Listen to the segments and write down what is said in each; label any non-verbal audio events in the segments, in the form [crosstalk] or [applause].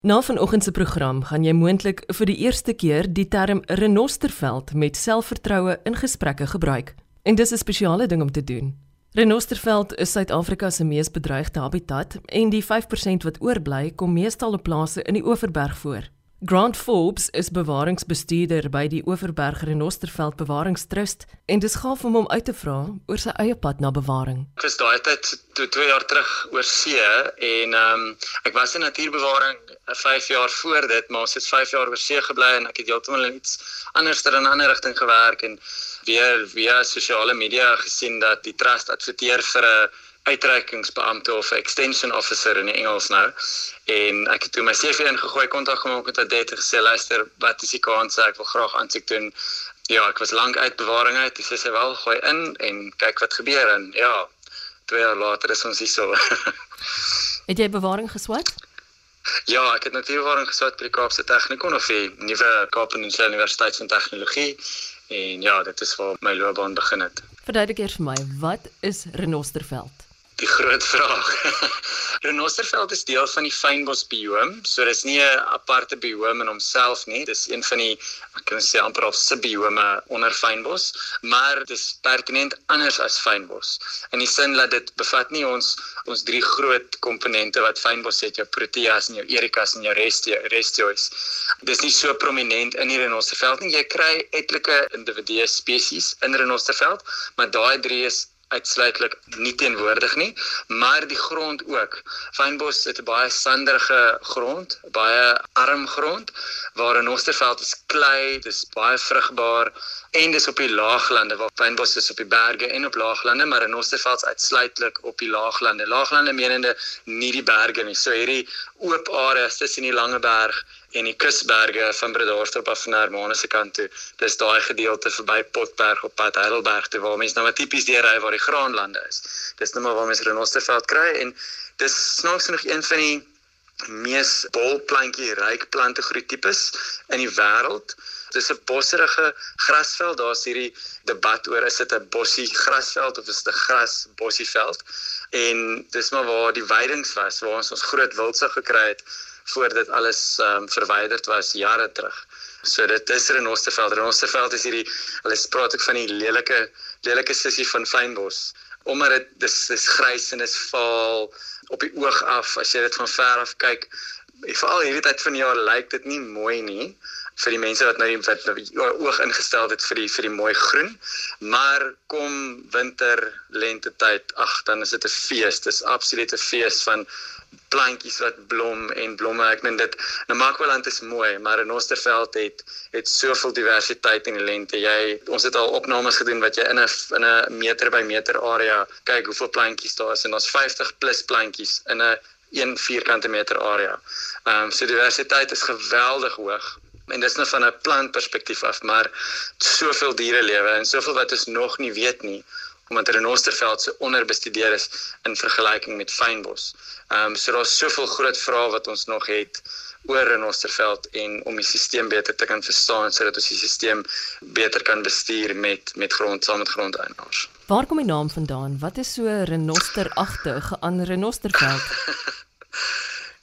Na vanoggend se program gaan jy moontlik vir die eerste keer die term renosterveld met selfvertroue in gesprekke gebruik. En dis 'n spesiale ding om te doen. Renosterveld is Suid-Afrika se mees bedreigde habitat en die 5% wat oorbly kom meestal op plase in die Oeverberg voor. Grant Forbes is bewaringsbestuurder by die Oeverberg Renosterveld Bewaringstrust en dis gaaf om hom uit te vra oor sy eie pad na bewaring. Ek was daai tyd toe 2 jaar terug oor see en ehm um, ek was in natuurbewaring 5 jaar voor dit, maar ons het 5 jaar oor see gebly en ek het heeltemal iets anders ter in 'n ander rigting gewerk en weer via sosiale media gesien dat die trust adverteer vir 'n uitreikingsbeampte of extension officer in Engels nou. En ek het toe my CV ingegooi, kontak gemaak met Adet en gesê luister, wat is die kans ek wil graag aansoek doen? Ja, ek was lank uit bewaring uit. Dis sê wel gooi in en kyk wat gebeur en ja, 2 jaar later is ons hier so. [laughs] het jy bewaring geswat? Ja, ek het natuurbewaring geswat by die Kaapse Technikon of die nuwe Kaapse Universiteit van Tegnologie en ja, dit is waar my loopbaan begin het. Verduidelik eers vir my, wat is Renosterveld? Die groot vraag. [laughs] Renosterveld is deel van die fynbos bioom, so dis nie 'n aparte bioom in homself nie. Dis een van die ek kan sê amper of subbiome onder fynbos, maar dis pertinent anders as fynbos. In die sin dat dit bevat nie ons ons drie groot komponente wat fynbos het, jou proteas en jou erikas en jou restio restiois. Dis nie so prominent in die Renosterveld nie. Jy kry etlike individue spesies in Renosterveld, maar daai drie is uitsluitlik nie teenwoordig nie, maar die grond ook. Fynbos het 'n baie sanderige grond, baie arm grond waar 'n Osterveld is klei, dis baie vrugbaar en dis op die laaglande waar fynbos is op die berge en op laaglande, maar 'n Osterveld uitsluitlik op die laaglande. Laaglande menende nie die berge nie. So hierdie oop areas tussen die Langeberg en die kusberge van Bredasdorp af na Hermanus se kant toe. Dis daai gedeelte verby Potberg op pad Heidelberg toe waar mense nou maar tipies deur ry waar die graanlande is. Dis nou maar waar mense renosterveld kry en dis snaaks nog een van die mees bolplantjie ryk plantegroei tipes in die wêreld. Dis 'n bosserige grasveld. Daar's hierdie debat oor is dit 'n bossie grasveld of is dit 'n gras bossieveld? En dis maar waar die weidings was waar ons ons groot wildsig gekry het voor dit alles ehm um, verwyderd was jare terug. So dit is Renosterveld. Renosterveld is hierdie hulle praat ook van die lelike lelike sissie van fynbos omdat dit dis dis grys en is vaal op die oog af as jy dit van ver af kyk. Veral hierdie tyd van die jaar lyk dit nie mooi nie vir die mense wat nou die wat nou oog ingestel het vir die vir die mooi groen. Maar kom winter, lente tyd, ag, dan is dit 'n fees. Dis absolute fees van plantjies wat blom en blomme. Ek meen dit, Namakwaland is mooi, maar in Osterveld het het soveel diversiteit in die lente. Jy ons het al opnames gedoen wat jy in 'n in 'n meter by meter area kyk hoeveel plantjies daar is en daar's 50 plus plantjies in 'n 1 vierkante meter area. Ehm um, so diversiteit is geweldig hoog en dis net van 'n plantperspektief af, maar soveel diere lewe en soveel wat ons nog nie weet nie omdat Renosterveld so onderbestudeer is in vergelyking met fynbos. Ehm um, so daar's soveel groot vrae wat ons nog het oor Renosterveld en om die stelsel beter te kan verstaan sodat ons die stelsel beter kan bestuur met met grond saam met grondeienaars. Waar kom die naam vandaan? Wat is so renosteragtig aan Renosterveld? [laughs]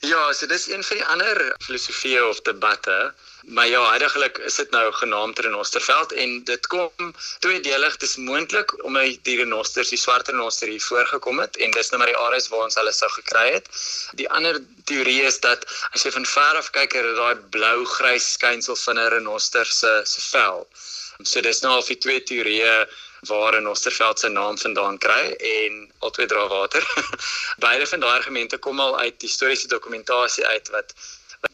Ja, so dis een van die ander filosofieë of debatte. Maar ja, heidaglik is dit nou genaamd renosterveld en dit kom tweedelig. Dis moontlik omdat die renosters, die swart renoster hier voorgekom het en dis nou maar die areas waar ons hulle sou gekry het. Die ander teorie is dat as jy van ver af kyk, is daai blou-grys skynsel van 'n renoster se se vel. So dis nou al die twee teorieë waar in Osterveld se naam vandaan kry en albei dra water. [laughs] Beide van daai argumente kom al uit historiese dokumentasie uit wat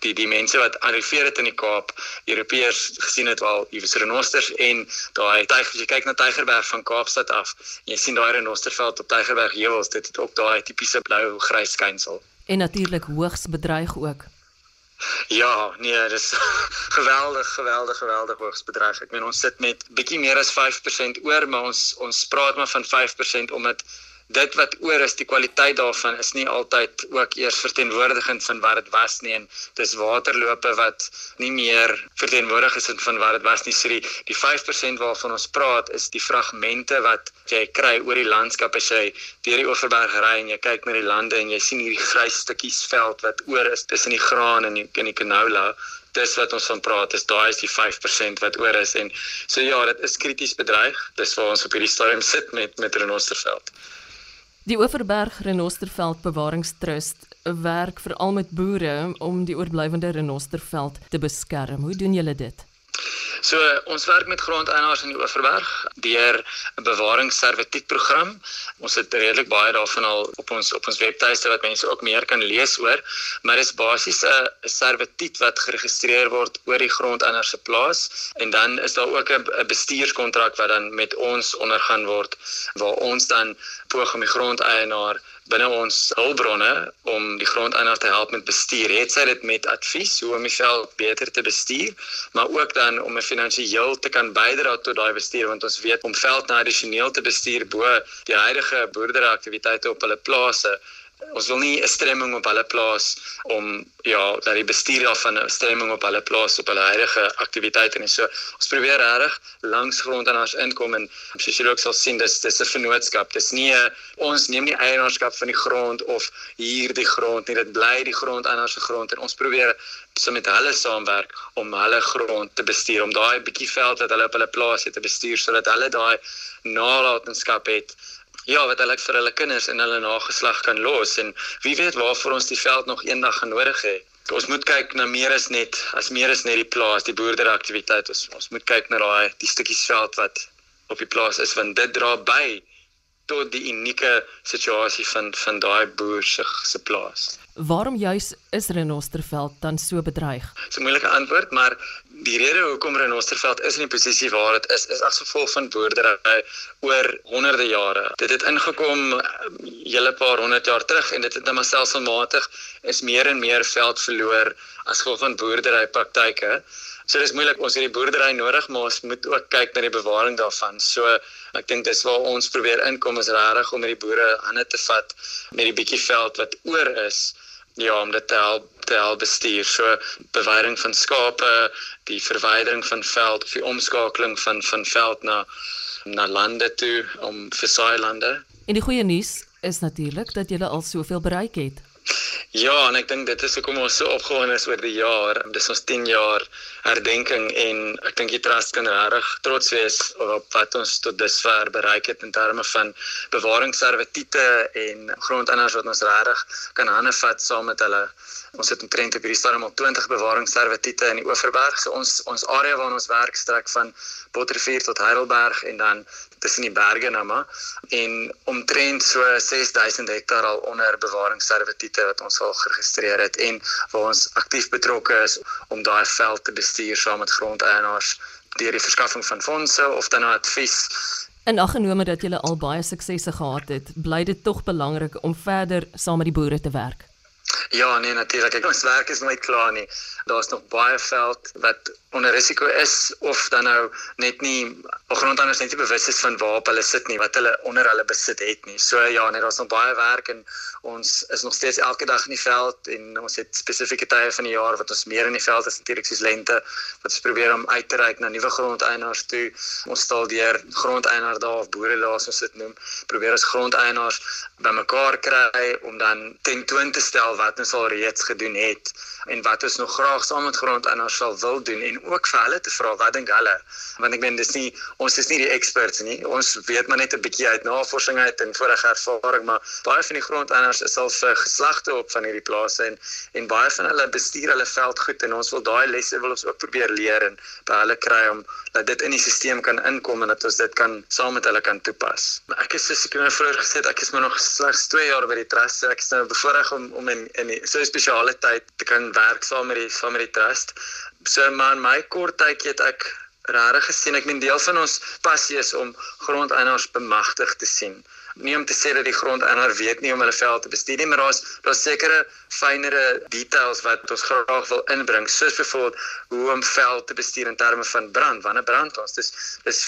die die mense wat arriveer het in die Kaap, Europeërs gesien het wel iewers renosters en daai tyger jy kyk na Tygerberg van Kaapstad af, jy sien daai renosterveld op Tygerberg heuwels, dit het ook daai tipiese blou-grys skynsel. En natuurlik hoogs bedreig ook. Ja, nee, dis [laughs] geweldig, geweldig, geweldig hoogs bedreig. Ek meen ons sit met bietjie meer as 5% oor, maar ons ons praat maar van 5% omdat dit wat oor is, die kwaliteit daarvan is nie altyd ook eers verteenwoordigend van wat dit was nie. En dis waterlope wat nie meer verteenwoordig is van wat dit was nie. So die, die 5% waarvan ons praat is die fragmente wat jy kry oor die landskap as jy deur die Oeverberg ry en jy kyk na die lande en jy sien hierdie grys stukkies veld wat oor is tussen die graan en die, in die canola. Dis wat ons van praat is daai is die 5% wat oor is. En so ja dit is krities bedreig. Dis waar ons op hierdie stadium sit met met renosterveld Die Oeverberg Renosterveld Bewaringstrust werk veral met boere om die oorblywende renosterveld te beskerm. Hoe doen julle dit? So ons werk met grondeienaars in die Oeverberg deur 'n bewaringsservituutprogram. Ons het redelik baie daarvan al op ons op ons webtuiste wat mense ook meer kan lees oor, maar dit is basies 'n servituut wat geregistreer word oor die grondeienaar se plaas en dan is daar ook 'n bestuurskontrak wat dan met ons ondergaan word waar ons dan poog om die grondeienaar binne ons hulpbronne om die grondeienaar te help met bestuur. Het sy dit met advies hoe om die veld beter te bestuur, maar ook dan om 'n finansiëel te kan bydra tot daai bestuur want ons weet om veld addisioneel te bestuur bo die huidige boerderyaktiwiteite op hulle plase ons wil nie 'n stremming op hulle plaas om ja dat die bestuur daarvan 'n stremming op hulle plaas op hulle huidige aktiwiteite en so ons probeer regtig langs grond aan ons inkom en soos julle ook sal sien dis dis 'n vennootskap. Dis nie a, ons neem nie eienaarskap van die grond of hier die grond nie. Dit bly die grond aan ons grond en ons probeer so met hulle saamwerk om hulle grond te bestuur om daai bietjie veld wat hulle op hulle plaas het te bestuur sodat hulle daai nalatenskap het ja, wat hulle vir hulle kinders en hulle nageslag kan los en wie weet waarvoor ons die veld nog eendag gaan nodig hê. Ons moet kyk na meer as net as meer as net die plaas, die boerderyaktiwiteit. Ons ons moet kyk na daai die stukkies veld wat op die plaas is want dit dra by tot die unieke situasie van van daai boer se se plaas. Waarom juis is Renosterveld dan so bedreig? Dis 'n moeilike antwoord, maar die rede hoekom Renosterveld is in die posisie waar dit is, is as gevolg van boerdery oor honderde jare. Dit het ingekom hele paar honderd jaar terug en dit het net maar selfsmatig is meer en meer veld verloor as gevolg van boerdery praktyke. So dis moeilik ons het die boerdery nodig, maar ons moet ook kyk na die bewaring daarvan. So ek dink dis waar ons probeer inkom is regtig om met die boere hande te vat met die bietjie veld wat oor is ja om dit te help te help bestuur. So bewyding van skape die verwydering van veld of die omskakeling van van veld na na lande toe om vir saai lande. En die goeie nuus is natuurlik dat jy al soveel bereik het Ja, en ek dink dit is hoekom ons so opgewonde is oor die jaar. Dis ons 10 jaar herdenking en ek dink die trust kan regtig trots wees op wat ons tot dusver bereik het in terme van bewaringsservitute en grondeienars wat ons regtig kan hande vat saam met hulle. Ons het omtrent op hierdie stadium al 20 bewaringsservitute in die Oeverberg. So ons ons area waar ons werk strek van Potterrivier tot Heidelberg en dan tussen die berge nou maar en omtrent so 6000 hektaar al onder bewaringsservitute wat ons al geregistreer het en waar ons aktief betrokke is om daai veld te bestuur saam met grondeienaars deur die verskaffing van fondse of dan advies En aggenome dat julle al baie suksese gehad het, bly dit tog belangrik om verder saam met die boere te werk. Ja, nee natuurlik. Ons werk is nooit klaar nie. Daar's nog baie veld wat onder risiko is of dan nou net nie grondanders net nie bewus is van waar op hulle sit nie, wat hulle onder hulle besit het nie. So ja, nee, daar's nog baie werk en ons is nog steeds elke dag in die veld en ons het spesifieke tye van die jaar wat ons meer in die veld is natuurlik soos lente wat ons probeer om uit te reik na nuwe grondeienaars toe. Ons stel deur grondeienaar daar of boere laas ons dit noem, probeer ons grondeienaars bymekaar kry om dan tentoon te stel wat ons al reeds gedoen het en wat ons nog graag saam met grondeienaars sal wil doen en ook vir hulle te vra wat dink hulle want ek meen dis nie ons is nie die experts nie ons weet maar net 'n bietjie uit navorsing uit en vorige ervaring maar baie van die grondeienaars is al vir geslagte op van hierdie plase en en baie van hulle bestuur hulle veld goed en ons wil daai lesse wil ons ook probeer leer en by hulle kry om dat dit in die stelsel kan inkom en dat ons dit kan saam met hulle kan toepas. Ek is soos ek nou vroeër gesê het, ek is maar nog slegs 2 jaar by die trust en ek is nou bevoorreg om om in in so 'n spesiale tyd te kan werk saam met die saam met die trust. So maar my kort tydjie het ek regtig gesien ek meen deel van ons passie is om grondeienaars bemagtig te sien nie om te sê dat die grondeienaar weet nie om hulle veld te bestuur nie, maar daar's daar's sekere fynere details wat ons graag wil inbring, soos byvoorbeeld hoe om veld te bestuur in terme van brand. Wanneer brand ons? Dis dis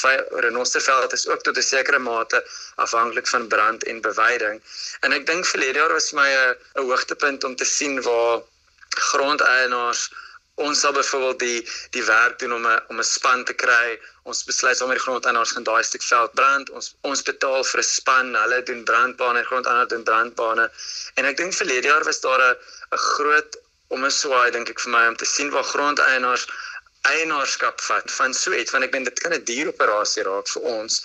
renosterveld is ook tot 'n sekere mate afhanklik van brand en beweiding. En ek dink verlede jaar was my 'n 'n hoogtepunt om te sien waar grondeienaars ons sal byvoorbeeld die die werk doen om 'n om 'n span te kry. Ons besluit sommer die grondeienaars gaan daai stuk veld brand. Ons ons betaal vir 'n span. Hulle doen brandbane, die grondeienaars doen brandbane. En ek dink verlede jaar was daar 'n 'n groot om 'n swaai dink ek vir my om te sien waar grondeienaars eienaarskap vat van so iets want ek dink dit kan 'n duur operasie raak vir ons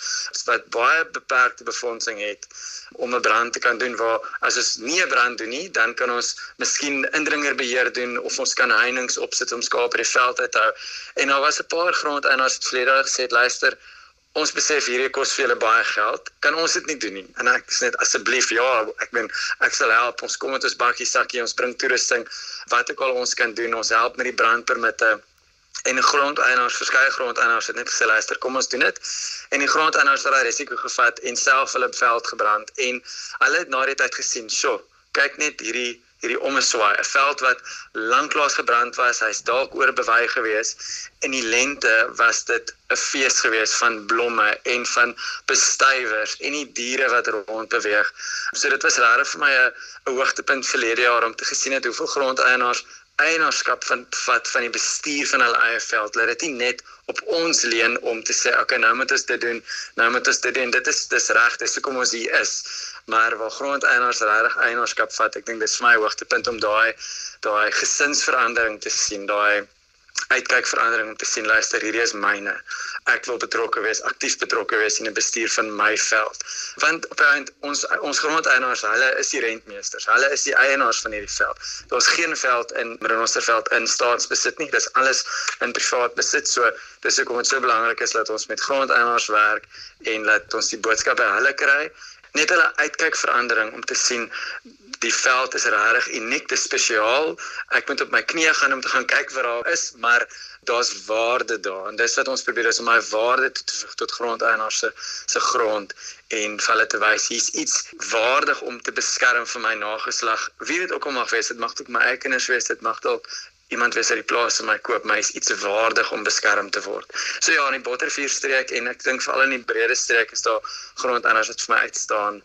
wat baie beperkte befondsing het om 'n brand te kan doen waar as ons nie 'n brand doen nie dan kan ons miskien indringerbeheer doen of ons kan heininge opsit om skape in die veld uit te hou. En daar was 'n paar grondeienaars wat vlede gesê het luister ons besef hierdie kos vir julle baie geld. Kan ons dit nie doen nie? En ek sê net asseblief ja ek meen ek sal help. Ons kom met ons bakkie sakkie ons bring toerusting wat ook al ons kan doen ons help met die brandpermitte en grondeienaars verskeie grondeienaars het net gesê luister kom ons doen dit. En die grondeienaars het daai risiko gevat en self hulle veld gebrand en hulle het na die tyd gesien sjo kyk net hierdie hierdie omeswaai. 'n veld wat lanklaas gebrand was hy's dalk oor bewy gewees in die lente was dit 'n fees gewees van blomme en van bestuivers en die diere wat rond beweeg. So dit was regtig vir my 'n hoogtepunt verlede jaar om te gesien het hoeveel grondeienaars eienaarskap van wat van die bestuur van hulle eie veld. Hulle het nie net op ons leen om te sê okay, nou moet ons dit doen. Nou moet ons dit doen. Dit is dis reg, dis hoekom ons hier is. Maar waar grondeienaars regtig eienaarskap vat, ek dink dis vir my hoogtepunt om daai daai gesinsverandering te sien, daai uitkyk verandering om te sien luister hierdie is myne. Ek wil betrokke wees, aktief betrokke wees in die bestuur van my veld. Want op punt ons ons grondeienaars, hulle is die rentmeesters. Hulle is die eienaars van hierdie veld. Daar's geen veld in Renosterveld in staatsbesit nie. Dis alles in privaat besit. So dis hoekom dit so belangrik is dat ons met grondeienaars werk en dat ons die boodskappe hulle kry net hulle uitkyk verandering om te sien die veld is regtig uniek, dit is spesiaal. Ek moet op my knieë gaan om te gaan kyk wat daar is, maar daar's waarde daar. En dis wat ons probeer is om my waarde te toevoeg tot grondeienaars se se grond en vir hulle te wys hier's iets waardig om te beskerm vir my nageslag. Wie dit ook al mag wees, dit mag ook my eie kinders wees, dit mag dalk iemand wees uit die plaas vir my koop, maar is iets waardig om beskerm te word. So ja, in die Bottervuur streek en ek dink veral in die breëre streek is daar grondeienaars wat vir my uitstaan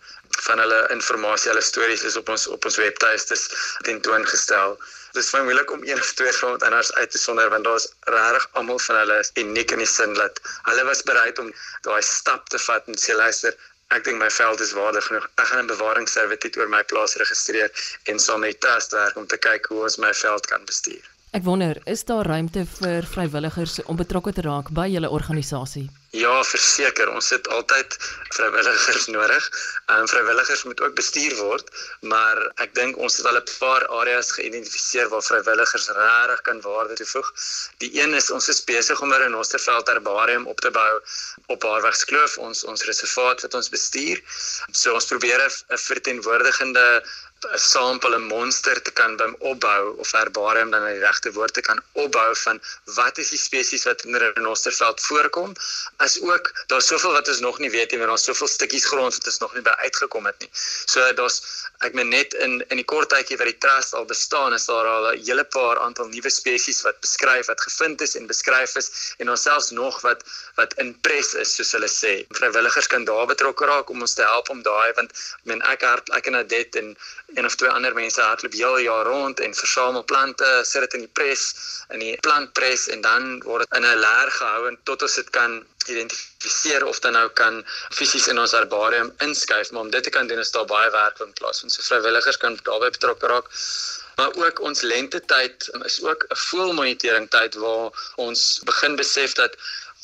van hulle inligting, hulle stories is op ons op ons webtuistes tentoongestel. Dit is baie moeilik om een of twee grondeienaars uit te sonder want daar's regtig almal van hulle is uniek in die sin dat hulle was bereid om daai stap te vat en sê luister, ek dink my veld is waardig genoeg. Ek gaan 'n bewaringsservituut oor my plaas registreer en saam met trust werk om te kyk hoe ons my veld kan bestuur. Ek wonder, is daar ruimte vir vrywilligers om betrokke te raak by julle organisasie? Ja, verseker, ons het altyd vrywilligers nodig. Ehm vrywilligers moet ook bestuur word, maar ek dink ons het al 'n paar areas geïdentifiseer waar vrywilligers regtig kan waarde toevoeg. Die een is ons is besig om 'n renosterveld herbarium op te bou op Haarwegskloof, ons ons reservaat wat ons bestuur. So ons probeer 'n verteenwoordigende 'n sampel 'n monster te kan bym opbou of herbarium dan die regte woord te kan opbou van wat is die spesies wat in 'n renosterveld voorkom as ook daar's soveel wat ons nog nie weet nie want daar's soveel stukkies grond wat ons nog nie by uitgekom het nie. So daar's ek meen net in in die kort tydjie wat die trust al bestaan is daar al 'n hele paar aantal nuwe spesies wat beskryf wat gevind is en beskryf is en ons selfs nog wat wat in pres is soos hulle sê. Vrywilligers kan daar betrokke raak om ons te help om daai want ek meen ek hart ek en Adet en een of twee ander mense hardloop heel jaar rond en versamel plante, sit dit in die pres, in die plantpres en dan word dit in 'n leer gehou en tot ons dit kan identifiseer of dan nou kan fisies in ons herbarium inskuif, maar om dit te kan doen is daar baie werk in plaas van so vrywilligers kan daarbey betrokke raak. Maar ook ons lente tyd is ook 'n voelmonitering tyd waar ons begin besef dat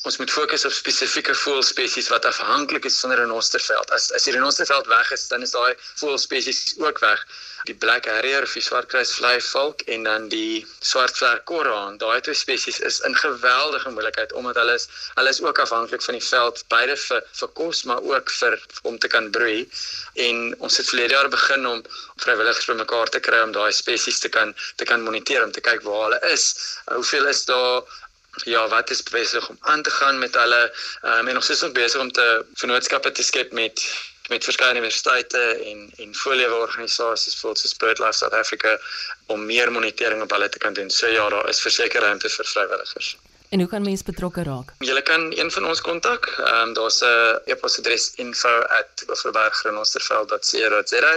ons moet fokus op spesifieke voëlspesies wat afhanklik is van renosterveld. As as die renosterveld weg is, dan is daai voëlspesies ook weg. Die black harrier die swartkruisvlei valk en dan die swartvlerk koraan. Daai twee spesies is in geweldige moeilikheid omdat hulle is hulle is ook afhanklik van die veld beide vir vir kos maar ook vir om te kan broei. En ons het verlede jaar begin om vrywilligers bymekaar te kry om daai spesies te kan te kan moniteer om te kyk waar hulle is. Hoeveel is daar ja, wat is besig om aan te gaan met hulle um, en ons is ook besig om te vennootskappe te skep met met verskeie universiteite en en voorlewe organisasies soos BirdLife South Africa om meer monitering op hulle te kan doen. So ja, daar is verseker ruimte vir vrywilligers. En hoe kan mense betrokke raak? Jy kan een van ons kontak. Ehm um, daar's 'n e-posadres info@oorbergrenosterveld.co.za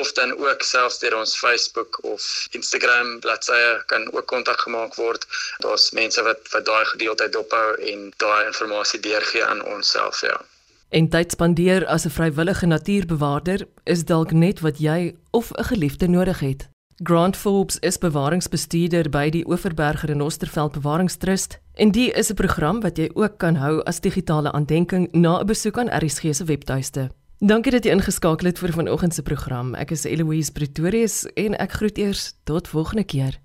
of dan ook selfs deur ons Facebook of Instagram bladsye kan ook kontak gemaak word. Daar's mense wat wat daai gedeelte dophou en daai inligting deurgee aan ons self ja. En tyd spandeer as 'n vrywillige natuurbewaarder is dalk net wat jy of 'n geliefde nodig het. Grant Forbes is bewaringsbestuurder by die Oeverberg Renosterveld Bewaringstrust en die is 'n program wat jy ook kan hou as digitale aandenking na 'n besoek aan RSG se webtuiste. Dankie dat jy ingeskakel het vir vanoggend se program. Ek is Eloise Pretorius en ek groet eers tot volgende keer.